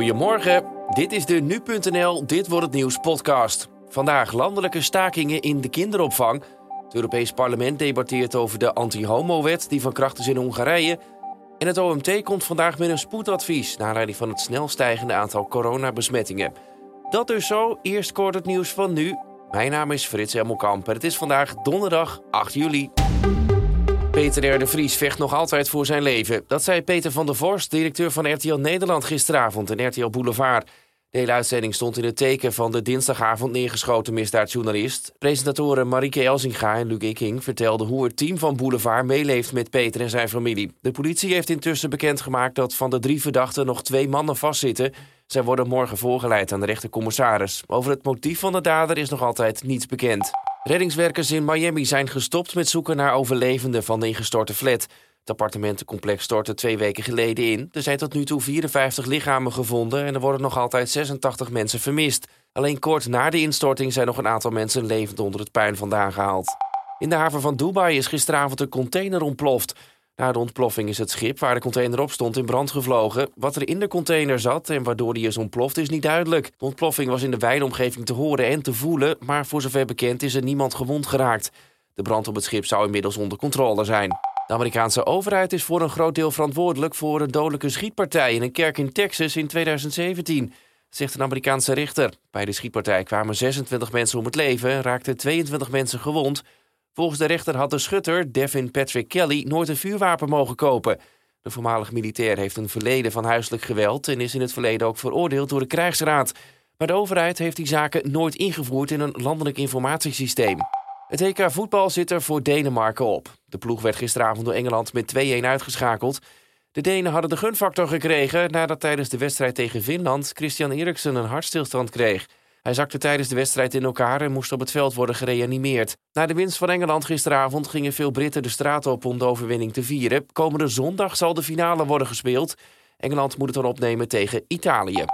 Goedemorgen, dit is de Nu.nl Dit Wordt Het Nieuws podcast. Vandaag landelijke stakingen in de kinderopvang. Het Europees Parlement debatteert over de anti-homo-wet die van kracht is in Hongarije. En het OMT komt vandaag met een spoedadvies... naar aanleiding van het snel stijgende aantal coronabesmettingen. Dat dus zo, eerst kort het nieuws van nu. Mijn naam is Frits Emmelkamp en het is vandaag donderdag 8 juli. Peter R. de Vries vecht nog altijd voor zijn leven. Dat zei Peter van der Vorst, directeur van RTL Nederland gisteravond in RTL Boulevard. De hele uitzending stond in het teken van de dinsdagavond neergeschoten misdaadjournalist. Presentatoren Marieke Elzinga en Luc Ikking vertelden hoe het team van Boulevard meeleeft met Peter en zijn familie. De politie heeft intussen bekendgemaakt dat van de drie verdachten nog twee mannen vastzitten. Zij worden morgen voorgeleid aan de rechtercommissaris. Over het motief van de dader is nog altijd niets bekend. Reddingswerkers in Miami zijn gestopt met zoeken naar overlevenden van de ingestorte flat. Het appartementencomplex stortte twee weken geleden in. Er zijn tot nu toe 54 lichamen gevonden en er worden nog altijd 86 mensen vermist. Alleen kort na de instorting zijn nog een aantal mensen levend onder het puin vandaan gehaald. In de haven van Dubai is gisteravond een container ontploft. Na de ontploffing is het schip waar de container op stond in brand gevlogen. Wat er in de container zat en waardoor die is ontploft is niet duidelijk. De ontploffing was in de wijde omgeving te horen en te voelen, maar voor zover bekend is er niemand gewond geraakt. De brand op het schip zou inmiddels onder controle zijn. De Amerikaanse overheid is voor een groot deel verantwoordelijk voor een dodelijke schietpartij in een kerk in Texas in 2017, zegt een Amerikaanse rechter. Bij de schietpartij kwamen 26 mensen om het leven en raakten 22 mensen gewond. Volgens de rechter had de schutter, Devin Patrick Kelly, nooit een vuurwapen mogen kopen. De voormalig militair heeft een verleden van huiselijk geweld en is in het verleden ook veroordeeld door de krijgsraad. Maar de overheid heeft die zaken nooit ingevoerd in een landelijk informatiesysteem. Het EK voetbal zit er voor Denemarken op. De ploeg werd gisteravond door Engeland met 2-1 uitgeschakeld. De Denen hadden de gunfactor gekregen nadat tijdens de wedstrijd tegen Finland Christian Eriksen een hartstilstand kreeg. Hij zakte tijdens de wedstrijd in elkaar en moest op het veld worden gereanimeerd. Na de winst van Engeland gisteravond gingen veel Britten de straat op om de overwinning te vieren. Komende zondag zal de finale worden gespeeld. Engeland moet het dan opnemen tegen Italië.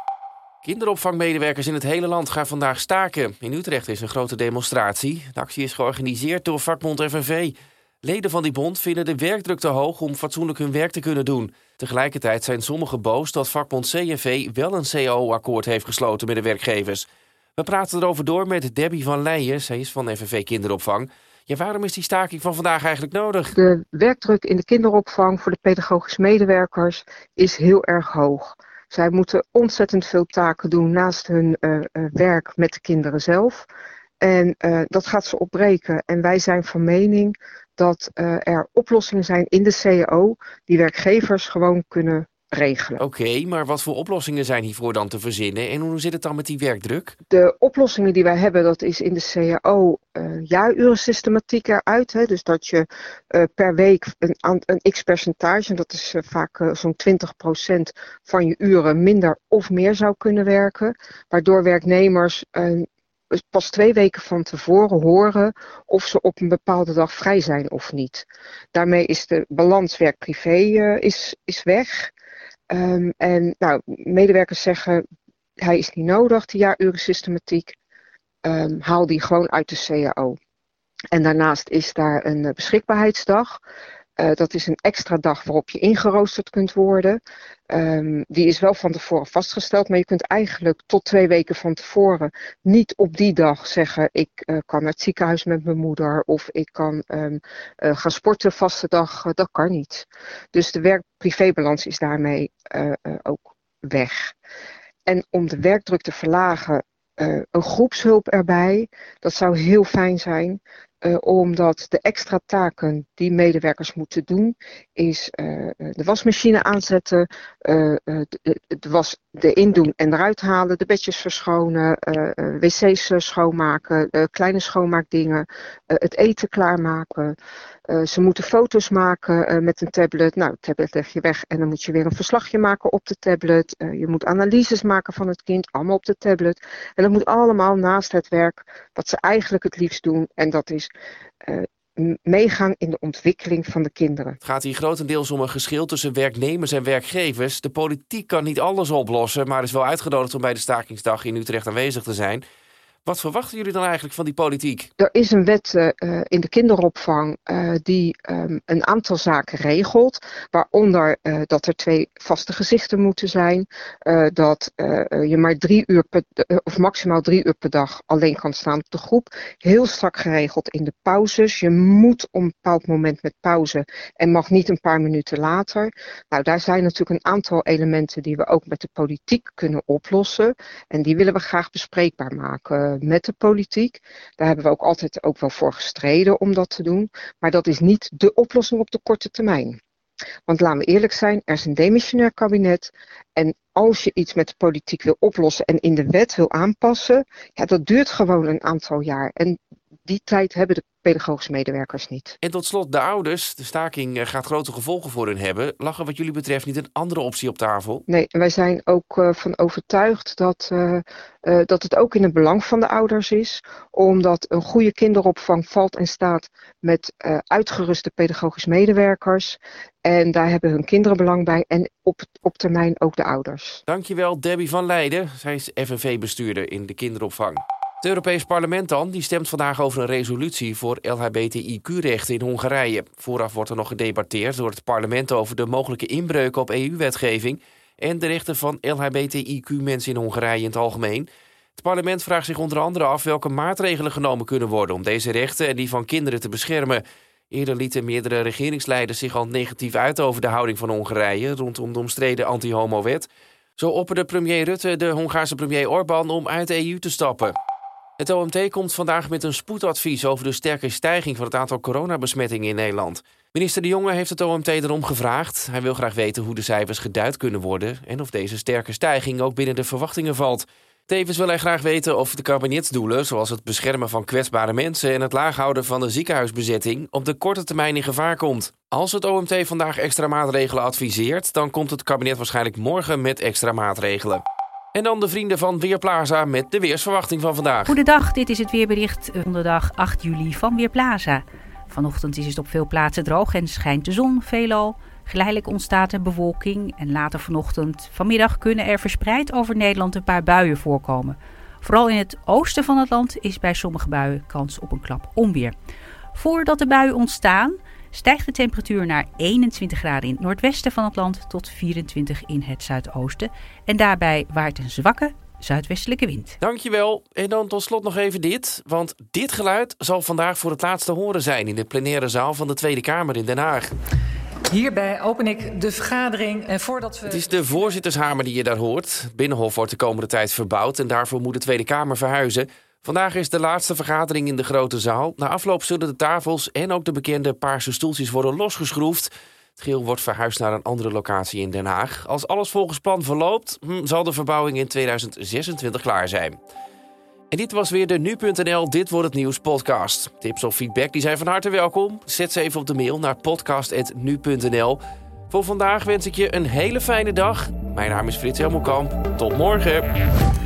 Kinderopvangmedewerkers in het hele land gaan vandaag staken. In Utrecht is een grote demonstratie. De actie is georganiseerd door vakbond FNV. Leden van die bond vinden de werkdruk te hoog om fatsoenlijk hun werk te kunnen doen. Tegelijkertijd zijn sommigen boos dat vakbond CNV wel een CAO-akkoord heeft gesloten met de werkgevers. We praten erover door met Debbie van Leijen. Zij is van FNV Kinderopvang. Ja, waarom is die staking van vandaag eigenlijk nodig? De werkdruk in de kinderopvang voor de pedagogische medewerkers is heel erg hoog. Zij moeten ontzettend veel taken doen naast hun uh, uh, werk met de kinderen zelf. En uh, dat gaat ze opbreken. En wij zijn van mening dat er oplossingen zijn in de CAO die werkgevers gewoon kunnen regelen. Oké, maar wat voor oplossingen zijn hiervoor dan te verzinnen en hoe zit het dan met die werkdruk? De oplossingen die wij hebben, dat is in de CAO uh, jaaruren-systematiek eruit. Hè, dus dat je uh, per week een, een x-percentage, en dat is uh, vaak zo'n 20% van je uren minder of meer zou kunnen werken. Waardoor werknemers pas twee weken van tevoren horen of ze op een bepaalde dag vrij zijn of niet. Daarmee is de balans werk-privé is, is weg. Um, en nou, medewerkers zeggen, hij is niet nodig, die jaaruren-systematiek. Um, haal die gewoon uit de CAO. En daarnaast is daar een beschikbaarheidsdag. Uh, dat is een extra dag waarop je ingeroosterd kunt worden. Um, die is wel van tevoren vastgesteld, maar je kunt eigenlijk tot twee weken van tevoren niet op die dag zeggen: ik uh, kan naar het ziekenhuis met mijn moeder of ik kan um, uh, gaan sporten vaste dag. dat kan niet. Dus de werk-privébalans is daarmee ook weg. En om de werkdruk te verlagen, een groepshulp erbij, dat zou heel fijn zijn. Uh, omdat de extra taken die medewerkers moeten doen, is uh, de wasmachine aanzetten, de, de, was de indoen en eruit halen, de bedjes verschonen, wc's schoonmaken, kleine schoonmaakdingen, het eten klaarmaken. ze moeten foto's maken met een tablet. Nou, de tablet leg je weg en dan moet je weer een verslagje maken op de tablet. je moet analyses maken van het kind, allemaal op de tablet. En dat moet allemaal naast het werk wat ze eigenlijk het liefst doen. En dat is uh, meegaan in de ontwikkeling van de kinderen. Het gaat hier grotendeels om een geschil tussen werknemers en werkgevers. De politiek kan niet alles oplossen, maar is wel uitgenodigd om bij de stakingsdag in Utrecht aanwezig te zijn. Wat verwachten jullie dan eigenlijk van die politiek? Er is een wet uh, in de kinderopvang uh, die um, een aantal zaken regelt. Waaronder dat er twee vaste gezichten moeten zijn. dat je maar drie uur per, of maximaal drie uur per dag alleen kan staan op de groep. Heel strak geregeld in de pauzes. Je moet op een bepaald moment met pauze en mag niet een paar minuten later. Nou, daar zijn natuurlijk een aantal elementen die we ook met de politiek kunnen oplossen. En die willen we graag bespreekbaar maken met de politiek. Daar hebben we ook altijd ook wel voor gestreden om dat te doen. Maar dat is niet de oplossing op de korte termijn. Want laten we eerlijk zijn, er is een demissionair kabinet. En als je iets met de politiek wil oplossen en in de wet wil aanpassen, ja, dat duurt gewoon een aantal jaar. En die tijd hebben de pedagogische medewerkers niet. En tot slot de ouders. De staking eh, gaat grote gevolgen voor hun hebben. Lag er wat jullie betreft niet een andere optie op tafel? Nee, wij zijn ook uh, van overtuigd dat, uh, uh, dat het ook in het belang van de ouders is. Omdat een goede kinderopvang valt en staat met uitgeruste pedagogische medewerkers. En daar hebben hun kinderen belang bij en op, op termijn ook de ouders. Dankjewel Debbie van Leijden. Zij is FNV-bestuurder in de kinderopvang. Het Europees Parlement dan, die stemt vandaag over een resolutie voor LHBTIQ-rechten in Hongarije. Vooraf wordt er nog gedebatteerd door het parlement over de mogelijke inbreuken op EU-wetgeving en de rechten van LHBTIQ-mensen in Hongarije in het algemeen. Het parlement vraagt zich onder andere af welke maatregelen genomen kunnen worden om deze rechten en die van kinderen te beschermen. Eerder lieten meerdere regeringsleiders zich al negatief uit over de houding van Hongarije rondom de omstreden anti-homo-wet. Zo opperde premier Rutte de Hongaarse premier Orbán om uit de EU te stappen. Het OMT komt vandaag met een spoedadvies over de sterke stijging van het aantal coronabesmettingen in Nederland. Minister De Jonge heeft het OMT erom gevraagd. Hij wil graag weten hoe de cijfers geduid kunnen worden en of deze sterke stijging ook binnen de verwachtingen valt. Tevens wil hij graag weten of de kabinetsdoelen, zoals het beschermen van kwetsbare mensen en het laaghouden van de ziekenhuisbezetting, op de korte termijn in gevaar komt. Als het OMT vandaag extra maatregelen adviseert, dan komt het kabinet waarschijnlijk morgen met extra maatregelen. En dan de vrienden van Weerplaza met de weersverwachting van vandaag. Goedendag, dit is het weerbericht donderdag 8 juli van Weerplaza. Vanochtend is het op veel plaatsen droog en schijnt de zon veelal. Geleidelijk ontstaat er bewolking en later vanochtend, vanmiddag kunnen er verspreid over Nederland een paar buien voorkomen. Vooral in het oosten van het land is bij sommige buien kans op een klap onweer. Voordat de buien ontstaan, stijgt de temperatuur naar 21 graden in het noordwesten van het land tot 24 in het zuidoosten. En daarbij waait een zwakke zuidwestelijke wind. Dankjewel. En dan tot slot nog even dit. Want dit geluid zal vandaag voor het laatste horen zijn in de plenaire zaal van de Tweede Kamer in Den Haag. Hierbij open ik de vergadering en voordat we... Het is de voorzittershamer die je daar hoort. Binnenhof wordt de komende tijd verbouwd en daarvoor moet de Tweede Kamer verhuizen. Vandaag is de laatste vergadering in de grote zaal. Na afloop zullen de tafels en ook de bekende paarse stoeltjes worden losgeschroefd. Het geel wordt verhuisd naar een andere locatie in Den Haag. Als alles volgens plan verloopt, hm, zal de verbouwing in 2026 klaar zijn. En dit was weer de Nu.nl Dit Wordt Het Nieuws podcast. Tips of feedback die zijn van harte welkom. Zet ze even op de mail naar podcast.nu.nl. Voor vandaag wens ik je een hele fijne dag. Mijn naam is Frits Helmelkamp. Tot morgen.